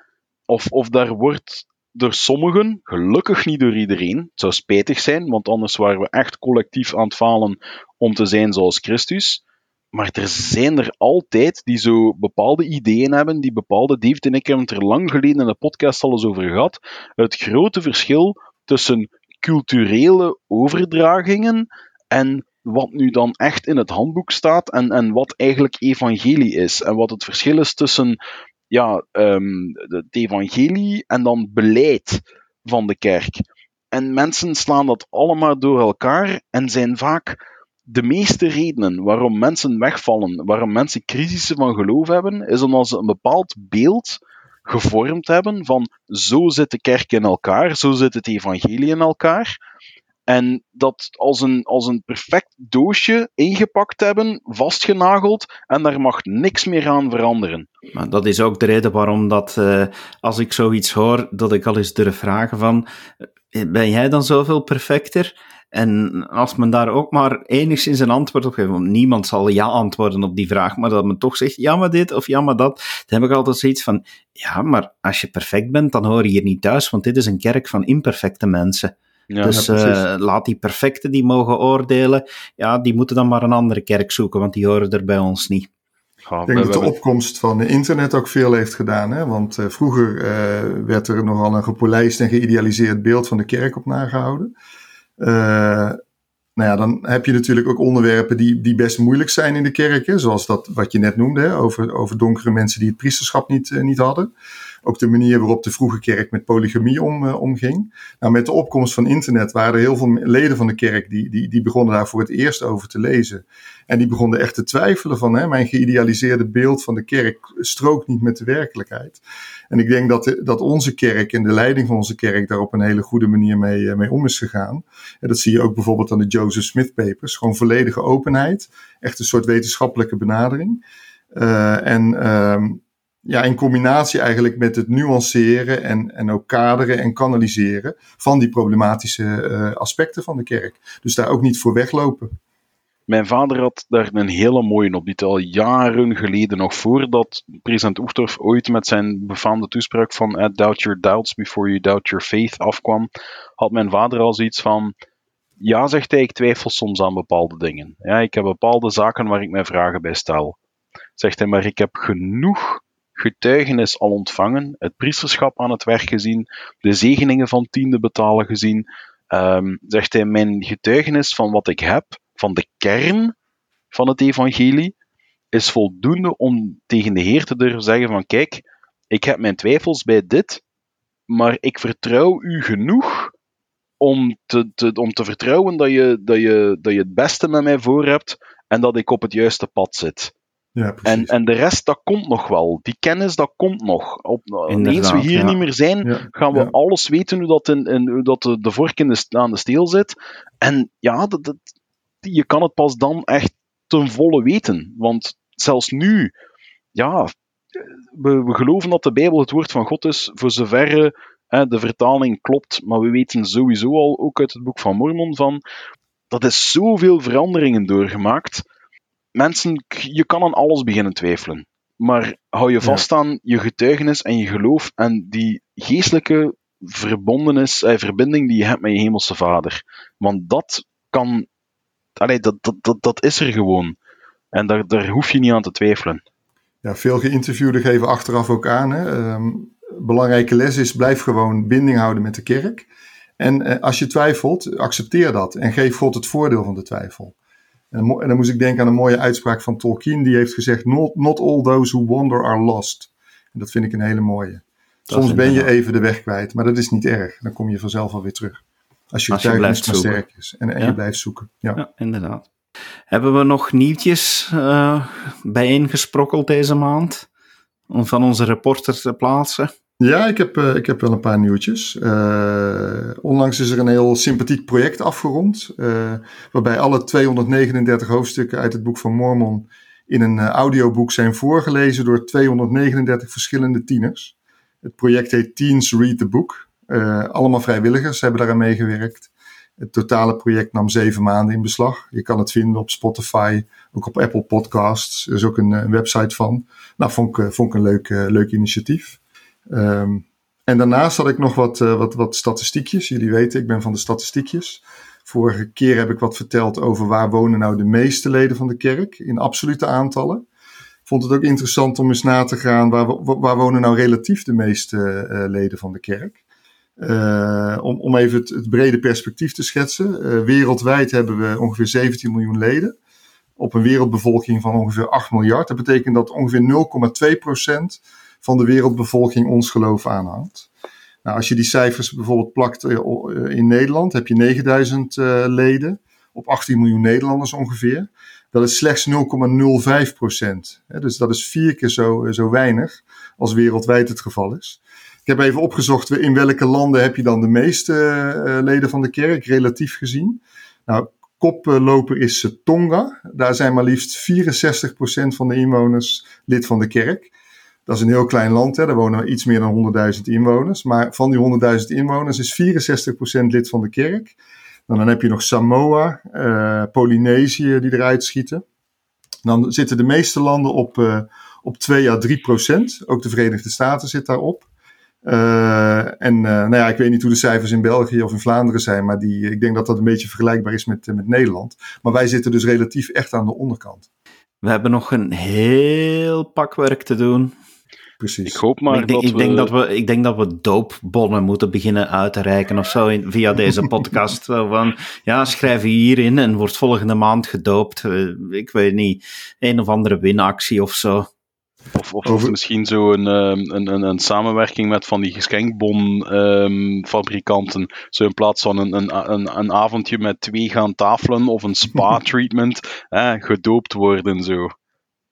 Of, of daar wordt door sommigen, gelukkig niet door iedereen, het zou spijtig zijn, want anders waren we echt collectief aan het falen om te zijn zoals Christus. Maar er zijn er altijd die zo bepaalde ideeën hebben, die bepaalde. David en ik hebben het er lang geleden in de podcast al eens over gehad. Het grote verschil tussen culturele overdragingen en wat nu dan echt in het handboek staat en, en wat eigenlijk evangelie is. En wat het verschil is tussen ja, ehm, het evangelie en dan beleid van de kerk. En mensen slaan dat allemaal door elkaar en zijn vaak de meeste redenen waarom mensen wegvallen, waarom mensen crisissen van geloof hebben, is omdat ze een bepaald beeld gevormd hebben van zo zit de kerk in elkaar, zo zit het evangelie in elkaar. En dat als een, als een perfect doosje ingepakt hebben, vastgenageld, en daar mag niks meer aan veranderen. Maar dat is ook de reden waarom dat, eh, als ik zoiets hoor, dat ik al eens durf vragen van, eh, ben jij dan zoveel perfecter? En als men daar ook maar enigszins een antwoord op geeft, want niemand zal ja antwoorden op die vraag, maar dat men toch zegt, ja maar dit of ja maar dat, dan heb ik altijd zoiets van, ja maar als je perfect bent, dan hoor je hier niet thuis, want dit is een kerk van imperfecte mensen. Ja, dus ja, eh, laat die perfecte die mogen oordelen, ja, die moeten dan maar een andere kerk zoeken, want die horen er bij ons niet. ja, Ik denk dat de opkomst van eh, internet ook veel heeft gedaan. Hè? Want eh, vroeger eh, werd er nogal een gepolijst en geïdealiseerd beeld van de kerk op nagehouden. Eh, nou ja, dan heb je natuurlijk ook onderwerpen die, die best moeilijk zijn in de kerk. Hè? Zoals dat wat je net noemde, hè? Over, over donkere mensen die het priesterschap niet, niet hadden. Ook de manier waarop de vroege kerk met polygamie om, eh, omging. Nou, met de opkomst van internet waren er heel veel leden van de kerk die, die, die begonnen daar voor het eerst over te lezen. En die begonnen echt te twijfelen van, hè, mijn geïdealiseerde beeld van de kerk strookt niet met de werkelijkheid. En ik denk dat, dat onze kerk en de leiding van onze kerk daar op een hele goede manier mee, eh, mee om is gegaan. En dat zie je ook bijvoorbeeld aan de Joseph Smith Papers. Gewoon volledige openheid. Echt een soort wetenschappelijke benadering. Eh, en ehm, ja, in combinatie eigenlijk met het nuanceren en, en ook kaderen en kanaliseren van die problematische eh, aspecten van de kerk. Dus daar ook niet voor weglopen. Mijn vader had daar een hele mooie op, die al jaren geleden, nog voordat president Oefdorf ooit met zijn befaamde toespraak van eh, Doubt your doubts before you doubt your faith afkwam, had mijn vader al zoiets van, ja, zegt hij, ik twijfel soms aan bepaalde dingen. Ja, ik heb bepaalde zaken waar ik mij vragen bij stel. Zegt hij, maar ik heb genoeg getuigenis al ontvangen, het priesterschap aan het werk gezien, de zegeningen van tiende betalen gezien. Ehm, zegt hij, mijn getuigenis van wat ik heb, van de kern van het evangelie, is voldoende om tegen de Heer te durven zeggen van kijk, ik heb mijn twijfels bij dit, maar ik vertrouw u genoeg om te, te, om te vertrouwen dat je, dat, je, dat je het beste met mij voor hebt en dat ik op het juiste pad zit. Ja, precies. En, en de rest, dat komt nog wel. Die kennis, dat komt nog. Op, eens we hier ja. niet meer zijn, Ja, gaan we ja. alles weten hoe dat, in, in, hoe dat de, de vork in de, aan de steel zit. En ja, dat, dat, je kan het pas dan echt ten volle weten. Want zelfs nu, ja, we, we geloven dat de Bijbel het woord van God is, voor zover hè, de vertaling klopt. Maar we weten sowieso al, ook uit het boek van Mormon, van dat is zoveel veranderingen doorgemaakt. Mensen, je kan aan alles beginnen twijfelen. Maar hou je vast aan je getuigenis en je geloof en die geestelijke verbondenis, eh, verbinding die je hebt met je hemelse vader. Want dat kan, allee, dat, dat, dat, dat is er gewoon. En daar, daar hoef je niet aan te twijfelen. Ja, veel geïnterviewden geven achteraf ook aan. Hè. Ehm, belangrijke les is, blijf gewoon binding houden met de kerk. En eh, als je twijfelt, accepteer dat. En geef God het voordeel van de twijfel. En, dan moest ik denken aan een mooie uitspraak van Tolkien. Die heeft gezegd, not, not all those who wander are lost. En dat vind ik een hele mooie. Soms ben je even de weg kwijt, maar dat is niet erg. Dan kom je vanzelf alweer terug. Als je, Als je blijft sterk is en, en je blijft zoeken. Ja. ja. inderdaad. Hebben we nog nieuwtjes uh, bijeengesprokkeld deze maand? Om van onze reporter te plaatsen? Ja, ik heb, uh, ik heb wel een paar nieuwtjes. Uh, onlangs is er een heel sympathiek project afgerond. waarbij alle 239 hoofdstukken uit het boek van Mormon in een audioboek zijn voorgelezen door 239 verschillende tieners. Het project heet Teens Read the Book. allemaal vrijwilligers hebben daaraan meegewerkt. Het totale project nam zeven maanden in beslag. Je kan het vinden op Spotify, ook op Apple Podcasts. Er is ook een, een website van. Nou, vond ik, eh, vond ik een leuk, leuk initiatief. Um, en daarnaast had ik nog wat, uh, wat, wat statistiekjes. Jullie weten, ik ben van de statistiekjes. Vorige keer heb ik wat verteld over waar wonen nou de meeste leden van de kerk in absolute aantallen. Vond het ook interessant om eens na te gaan waar, waar wonen nou relatief de meeste uh, leden van de kerk. Uh, om, om even het, brede perspectief te schetsen. Wereldwijd hebben we ongeveer 17 miljoen leden. Op een wereldbevolking van ongeveer 8 miljard. Dat betekent dat ongeveer 0,2% van de wereldbevolking ons geloof aanhangt. Nou, als je die cijfers bijvoorbeeld plakt uh, in Nederland, heb je 9000 leden. Op 18 miljoen Nederlanders ongeveer. Dat is slechts 0,05%. Dus dat is vier keer zo, zo weinig als wereldwijd het geval is. Ik heb even opgezocht in welke landen heb je dan de meeste leden van de kerk, relatief gezien. Nou, koploper is Tonga. Daar zijn maar liefst 64% van de inwoners lid van de kerk. Dat is een heel klein land, hè. daar wonen iets meer dan 100.000 inwoners. Maar van die 100.000 inwoners is 64% lid van de kerk. Nou, dan heb je nog Samoa, uh, Polynesië die eruit schieten. Dan zitten de meeste landen op, uh, op 2 à 3 procent. Ook de Verenigde Staten zit daarop. Uh, en nou ja, ik weet niet hoe de cijfers in België of in Vlaanderen zijn, maar die, ik denk dat dat een beetje vergelijkbaar is met, met Nederland. Maar wij zitten dus relatief echt aan de onderkant. We hebben nog een heel pak werk te doen. Precies. Ik hoop maar ik denk, dat ik denk dat we... Ik denk dat we doopbonnen moeten beginnen uit te reiken of zo in, via deze podcast. van, ja, schrijf je hierin en wordt volgende maand gedoopt. Uh, ik weet niet, een of andere winactie of zo. Of, of, of misschien zo een, ehm, een, een, een, samenwerking met van die geschenkbonfabrikanten. Um, zo in plaats van een, een, een, een avondje met twee gaan tafelen of een spa-treatment, gedoopt worden zo.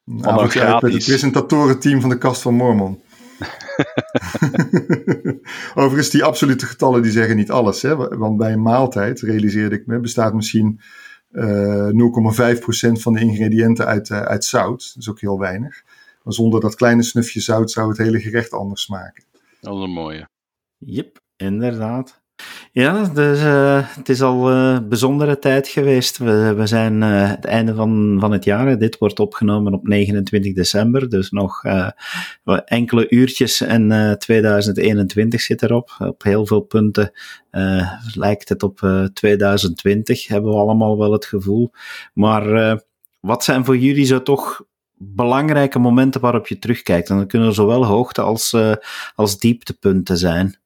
Nou, gratis. het presentatorenteam van de Kast van Mormon. Overigens, die absolute getallen die zeggen niet alles. Hè? Want bij een maaltijd, realiseerde ik me, bestaat misschien uh, eh, 0,5% van de ingrediënten uit, uh, uit zout. Dat is ook heel weinig. Maar zonder dat kleine snufje zout zou het hele gerecht anders smaken. Dat is een mooie. Yep, inderdaad. Ja, dus uh, het is al uh, bijzondere tijd geweest. We, we zijn uh, het einde van, van het jaar. Dit wordt opgenomen op 29 december, dus nog enkele uurtjes en 2021 zit erop. Op heel veel punten lijkt het op 2020, hebben we allemaal wel het gevoel. Maar wat zijn voor jullie zo toch belangrijke momenten waarop je terugkijkt. En dat kunnen zowel hoogte als, als dieptepunten zijn.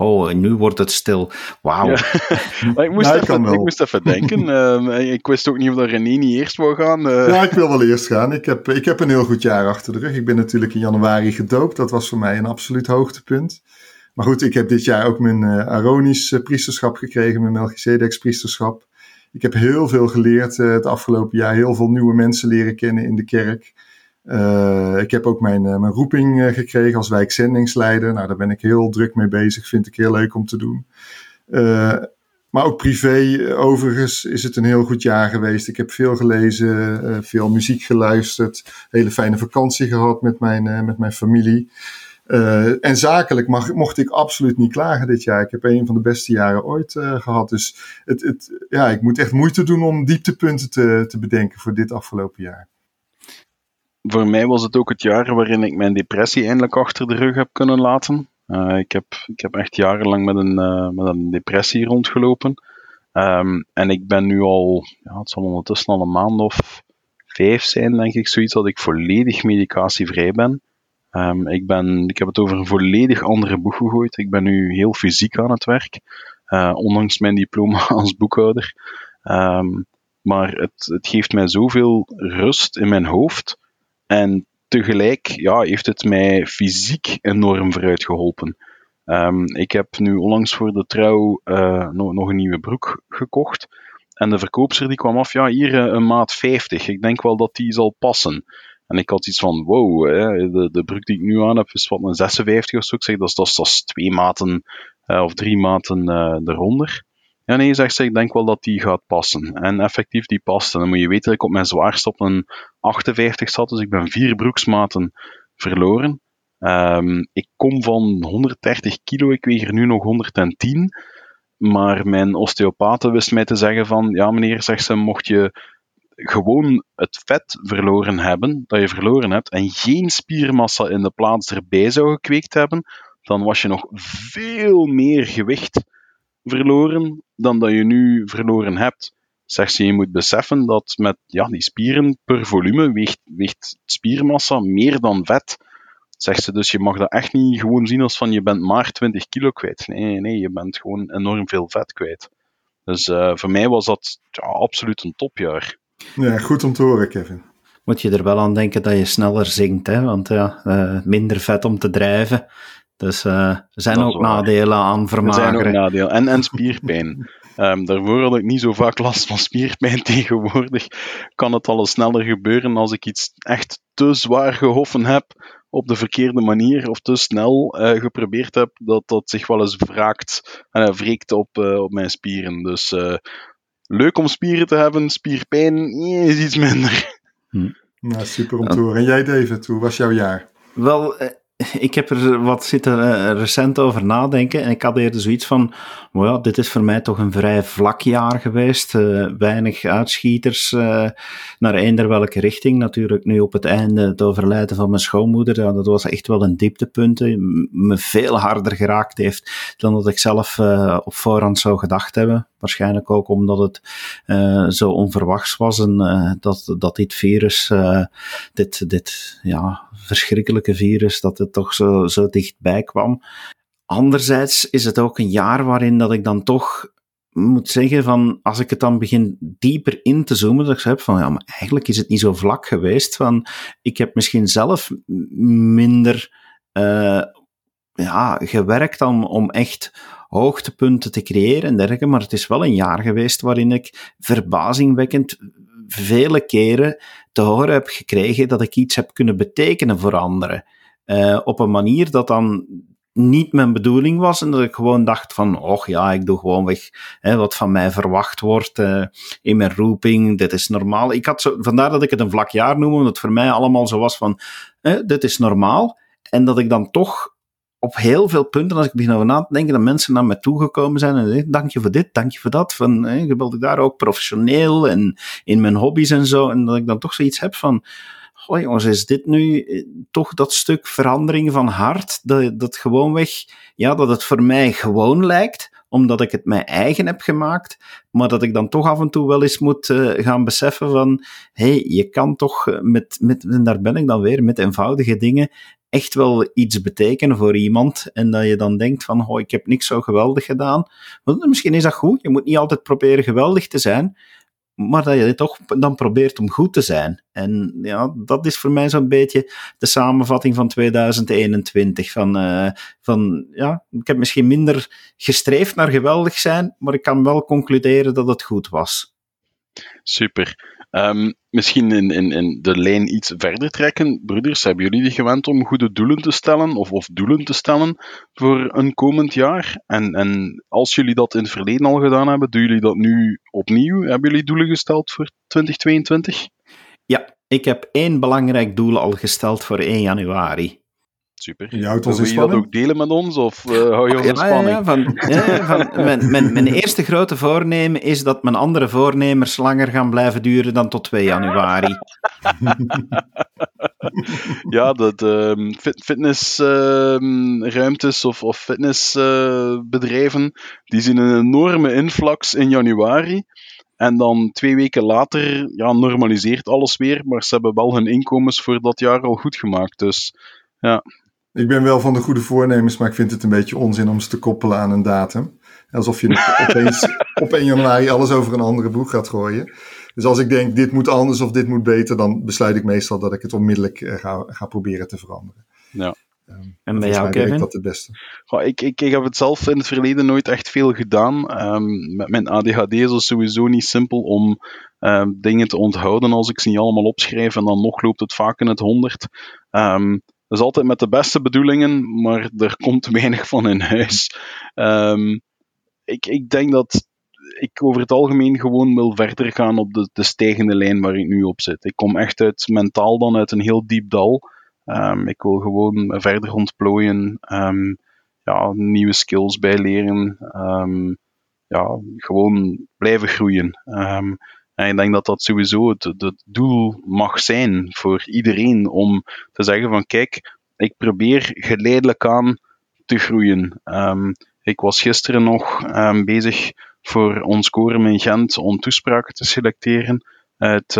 Oh, en nu wordt het stil. Wauw. ik, moest even, ik moest even denken. uh, ik wist ook niet of dat René niet eerst wou gaan. Uh. Ja, ik wil wel eerst gaan. Ik heb, ik heb een heel goed jaar achter de rug. Ik ben natuurlijk in januari gedoopt. Dat was voor mij een absoluut hoogtepunt. Maar goed, ik heb dit jaar ook mijn uh, Aronisch priesterschap gekregen, mijn Melchizedeks priesterschap. Ik heb heel veel geleerd uh, het afgelopen jaar. Heel veel nieuwe mensen leren kennen in de kerk. Uh, ik heb ook mijn, uh, mijn roeping gekregen als wijkzendingsleider. Nou, daar ben ik heel druk mee bezig. Vind ik heel leuk om te doen. maar ook privé, overigens, is het een heel goed jaar geweest. Ik heb veel gelezen, veel muziek geluisterd. Hele fijne vakantie gehad met mijn, met mijn familie. En zakelijk mag, mocht ik absoluut niet klagen dit jaar. Ik heb een van de beste jaren ooit gehad. Dus het, het, ja, ik moet echt moeite doen om dieptepunten te, te bedenken voor dit afgelopen jaar. Voor mij was het ook het jaar waarin ik mijn depressie eindelijk achter de rug heb kunnen laten. Uh, ik, heb, ik heb echt jarenlang met een, met een depressie rondgelopen. Um, en ik ben nu al, ja, het zal ondertussen al een maand of vijf zijn, denk ik, zoiets dat ik volledig medicatievrij ben. Um, ik, ben, ik heb het over een volledig andere boeg gegooid. Ik ben nu heel fysiek aan het werk, uh, ondanks mijn diploma als boekhouder. Um, maar het, het geeft mij zoveel rust in mijn hoofd. En tegelijk ja, heeft het mij fysiek enorm vooruit geholpen. Ehm, ik heb nu onlangs voor de trouw uh, nog, een nieuwe broek gekocht. En de verkoopster die kwam af, ja, hier een maat 50. Ik denk wel dat die zal passen. En ik had iets van, wow, hè, de, de broek die ik nu aan heb is wat een 56 of zo. Ik zeg, dat is, dat is, twee maten uh, of drie maten eronder. Ja, nee, zegt ze, ik denk wel dat die gaat passen. En effectief, die past. En dan moet je weten dat ik op mijn zwaarste op een 58 zat, dus ik ben vier broeksmaten verloren. Um, ik kom van 130 kilo, ik weeg er nu nog 110. Maar mijn osteopaat wist mij te zeggen van, ja meneer, zegt ze, mocht je gewoon het vet verloren hebben, dat je verloren hebt, en geen spiermassa in de plaats erbij zou gekweekt hebben, dan was je nog veel meer gewicht verloren dan dat je nu verloren hebt. Zegt ze, je moet beseffen dat met ja, die spieren per volume weegt, weegt spiermassa meer dan vet. Zegt ze, dus je mag dat echt niet gewoon zien als van je bent maar 20 kilo kwijt. Nee, nee, je bent gewoon enorm veel vet kwijt. Dus uh, voor mij was dat ja, absoluut een topjaar. Ja, goed om te horen, Kevin. Moet je er wel aan denken dat je sneller zinkt, hè? want ja, uh, minder vet om te drijven. Dus uh, er zijn dat ook nadelen aan vermageren. Er zijn ook nadelen. En, en spierpijn. um, daarvoor had ik niet zo vaak last van spierpijn. Tegenwoordig kan het al snneller gebeuren als ik iets echt te zwaar gehoffen heb op de verkeerde manier of te snel uh, geprobeerd heb, dat dat zich wel eens wraakt en uh, wreekt op, uh, op mijn spieren. Dus leuk om spieren te hebben, spierpijn is iets minder. Hm. Nou, super om te horen. En jij David, hoe was jouw jaar? Wel, ik heb er wat zitten uh, recent over nadenken en ik had eerder zoiets van, well, ja, dit is voor mij toch een vrij vlak jaar geweest, uh, weinig uitschieters uh, naar eender welke richting. Natuurlijk nu op het einde het overlijden van mijn schoonmoeder, dat was echt wel een dieptepunt, me veel harder geraakt heeft dan dat ik zelf op voorhand zou gedacht hebben. Waarschijnlijk ook omdat het zo onverwachts was en dat, dat dit virus, dit, dit ja, verschrikkelijke virus, dat het toch zo, zo dichtbij kwam. Anderzijds is het ook een jaar waarin dat ik dan toch moet zeggen van, als ik het dan begin dieper in te zoomen, dat ik heb van, ja, maar eigenlijk is het niet zo vlak geweest, van, ik heb misschien zelf minder, ja, gewerkt om, om echt hoogtepunten te creëren en dergelijke, maar het is wel een jaar geweest waarin ik verbazingwekkend vele keren te horen heb gekregen dat ik iets heb kunnen betekenen voor anderen. Uh, op een manier dat dan niet mijn bedoeling was en dat ik gewoon dacht van, och ja, ik doe gewoon weg hè, wat van mij verwacht wordt uh, in mijn roeping, dit is normaal. Ik had zo, vandaar dat ik het een vlak jaar noem, omdat het voor mij allemaal zo was van, dit is normaal. En dat ik dan toch op heel veel punten, als ik begin over na te denken, dat mensen naar me toegekomen zijn en zeggen, dank je voor dit, dank je voor dat. Van, hè, je wilde daar ook professioneel en in mijn hobby's en zo. En dat ik dan toch zoiets heb van, oh jongens, is dit nu eh, toch dat stuk verandering van hart? Dat, dat gewoonweg, ja, dat het voor mij gewoon lijkt, omdat ik het mijn eigen heb gemaakt, maar dat ik dan toch af en toe wel eens moet uh, gaan beseffen van, hé, hey, je kan toch met, met, en daar ben ik dan weer, met eenvoudige dingen echt wel iets betekenen voor iemand. En dat je dan denkt van, oh, ik heb niks zo geweldig gedaan. Misschien is dat goed. Je moet niet altijd proberen geweldig te zijn. Maar dat je toch dan probeert om goed te zijn. En ja, dat is voor mij zo'n beetje de samenvatting van 2021. Van, uh, van ja, ik heb misschien minder gestreefd naar geweldig zijn, maar ik kan wel concluderen dat het goed was. Super. Um, misschien in, in, de lijn iets verder trekken. Broeders, hebben jullie die gewend om goede doelen te stellen of, of doelen te stellen voor een komend jaar? En, en als jullie dat in het verleden al gedaan hebben, doen jullie dat nu opnieuw? Hebben jullie doelen gesteld voor 2022? Ja, ik heb één belangrijk doel al gesteld voor 1 januari. Super. Je houdt ons Wil je dat ook delen met ons of uh, hou je ons in spanning? Ja, van, ja, van, mijn, mijn, mijn, eerste grote voornemen is dat mijn andere voornemers langer gaan blijven duren dan tot 2 januari. ja, de, de fit, fitnessruimtes uh, of, of fitnessbedrijven, uh, die zien een enorme influx in januari. En dan twee weken later ja, normaliseert alles weer, maar ze hebben wel hun inkomens voor dat jaar al goed gemaakt. Dus ja, ik ben wel van de goede voornemens, maar ik vind het een beetje onzin om ze te koppelen aan een datum. Alsof je opeens op 1 januari alles over een andere boek gaat gooien. Dus als ik denk, dit moet anders of dit moet beter, dan besluit ik meestal dat ik het onmiddellijk eh, ga, ga proberen te veranderen. Ja. Um, en bij jou, Kevin? dat het beste. Goh, ik, ik, ik, heb het zelf in het verleden nooit echt veel gedaan. Um, met mijn ADHD is het sowieso niet simpel om um, dingen te onthouden als ik ze niet allemaal opschrijf en dan nog loopt het vaak in het honderd. Dat is altijd met de beste bedoelingen, maar er komt weinig van in huis. ik, ik denk dat ik over het algemeen gewoon wil verder gaan op de, de stijgende lijn waar ik nu op zit. Ik kom echt uit mentaal dan uit een heel diep dal. Um, ik wil gewoon verder ontplooien, um, ja, nieuwe skills bijleren, um, ja, gewoon blijven groeien. En ik denk dat dat sowieso het, het, doel mag zijn voor iedereen om te zeggen van kijk, ik probeer geleidelijk aan te groeien. ik was gisteren nog bezig voor ons quorum in Gent om toespraken te selecteren uit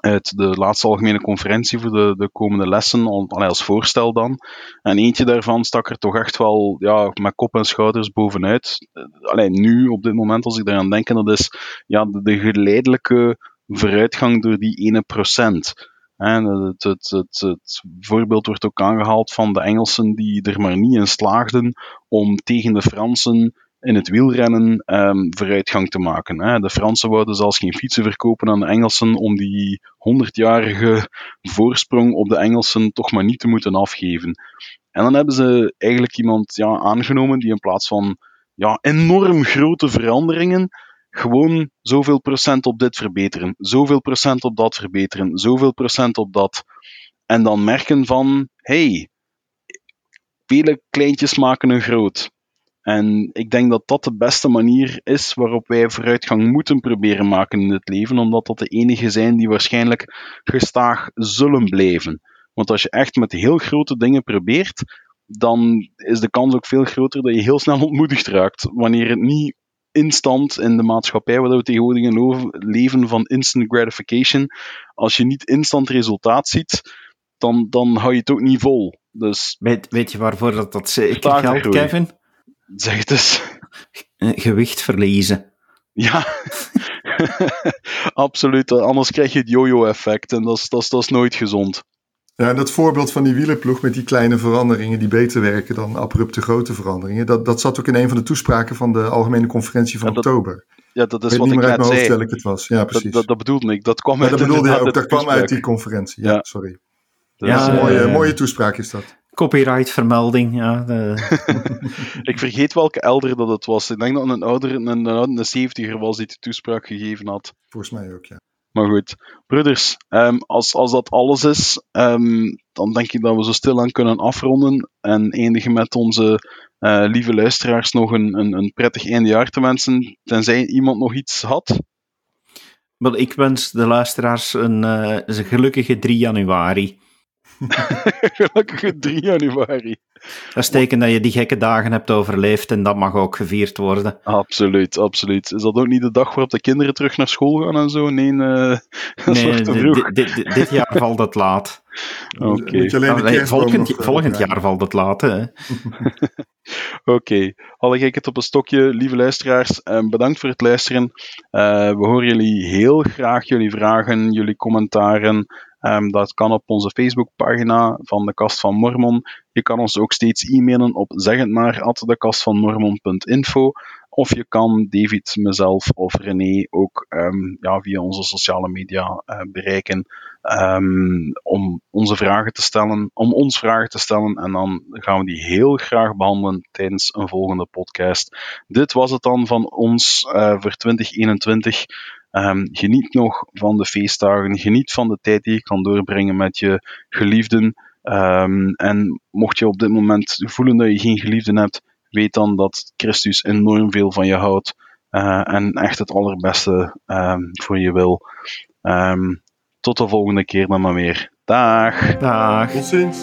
uit de laatste algemene conferentie voor de, de komende lessen, als voorstel dan. En eentje daarvan stak er toch echt wel ja, met kop en schouders bovenuit. Alleen nu, op dit moment, als ik daaraan denk, dat is ja, de, de geleidelijke vooruitgang door die ene procent. Het, het, het, het, voorbeeld wordt ook aangehaald van de Engelsen die er maar niet in slaagden om tegen de Fransen in het wielrennen um, vooruitgang te maken. Hè. De Fransen wouden zelfs geen fietsen verkopen aan de Engelsen om die honderdjarige voorsprong op de Engelsen toch maar niet te moeten afgeven. En dan hebben ze eigenlijk iemand ja, aangenomen die in plaats van ja, enorm grote veranderingen gewoon zoveel procent op dit verbeteren, zoveel procent op dat verbeteren, zoveel procent op dat. En dan merken van, hey, vele kleintjes maken een groot. En ik denk dat dat de beste manier is waarop wij vooruitgang moeten proberen maken in het leven, omdat dat de enige zijn die waarschijnlijk gestaag zullen blijven. Want als je echt met heel grote dingen probeert, dan is de kans ook veel groter dat je heel snel ontmoedigd raakt. Wanneer het niet instant in de maatschappij waar we tegenwoordig in leven van instant gratification, als je niet instant resultaat ziet, dan, dan hou je het ook niet vol. Dus, weet, weet je waarvoor dat, dat zeker geldt, Kevin? Zeg het eens. Gewicht verliezen. Ja, absoluut. Anders krijg je het yo-yo-effect en dat is, dat, is, dat is nooit gezond. Ja, dat voorbeeld van die wielerploeg met die kleine veranderingen die beter werken dan abrupte grote veranderingen, dat, dat zat ook in een van de toespraken van de Algemene Conferentie van oktober. Ja, dat is ik wat niet ik meer uit mijn hoofd welke het was. Ja, precies. Dat, dat, bedoelde ik. Dat kwam uit dat bedoelde je ook. Dat kwam uit die conferentie. Ja, sorry. ja, een mooie, mooie toespraak is dat. Copyright vermelding, ja. ik vergeet welke elder dat het was. Ik denk dat een ouder, een, een, een 70er was die de toespraak gegeven had. Volgens mij ook, ja. Maar goed, broeders, um, als, als dat alles is, um, dan denk ik dat we zo stilaan kunnen afronden en eindigen met onze uh, lieve luisteraars nog een, een, een prettig eindejaar te wensen, tenzij iemand nog iets had. Wel, ik wens de luisteraars een, uh, een gelukkige 3 januari. Gelukkige 3 januari. Dat is teken dat je die gekke dagen hebt overleefd en dat mag ook gevierd worden. Absoluut, absoluut. Is dat ook niet de dag waarop de kinderen terug naar school gaan en zo? Nee, uh, nee dit, dit jaar valt het laat. Oké. Okay. volgend, eh, volgend jaar valt het laat, hè? Oké, okay. alle het op een stokje, lieve luisteraars, eh, bedankt voor het luisteren. Uh, we horen jullie heel graag, jullie vragen, jullie commentaren. Um, dat kan op onze Facebookpagina van de Kast van Mormon. Je kan ons ook steeds e-mailen op zeggend Of je kan David, mezelf of René ook um, ja, via onze sociale media uh, bereiken um, om onze vragen te stellen, om ons vragen te stellen. En dan gaan we die heel graag behandelen tijdens een volgende podcast. Dit was het dan van ons uh, voor 2021. Um, geniet nog van de feestdagen. Geniet van de tijd die je kan doorbrengen met je geliefden. Um, en mocht je op dit moment voelen dat je geen geliefden hebt, weet dan dat Christus enorm veel van je houdt. Uh, en echt het allerbeste um, voor je wil. tot de volgende keer dan maar weer. Dag. Dag. Tot ziens.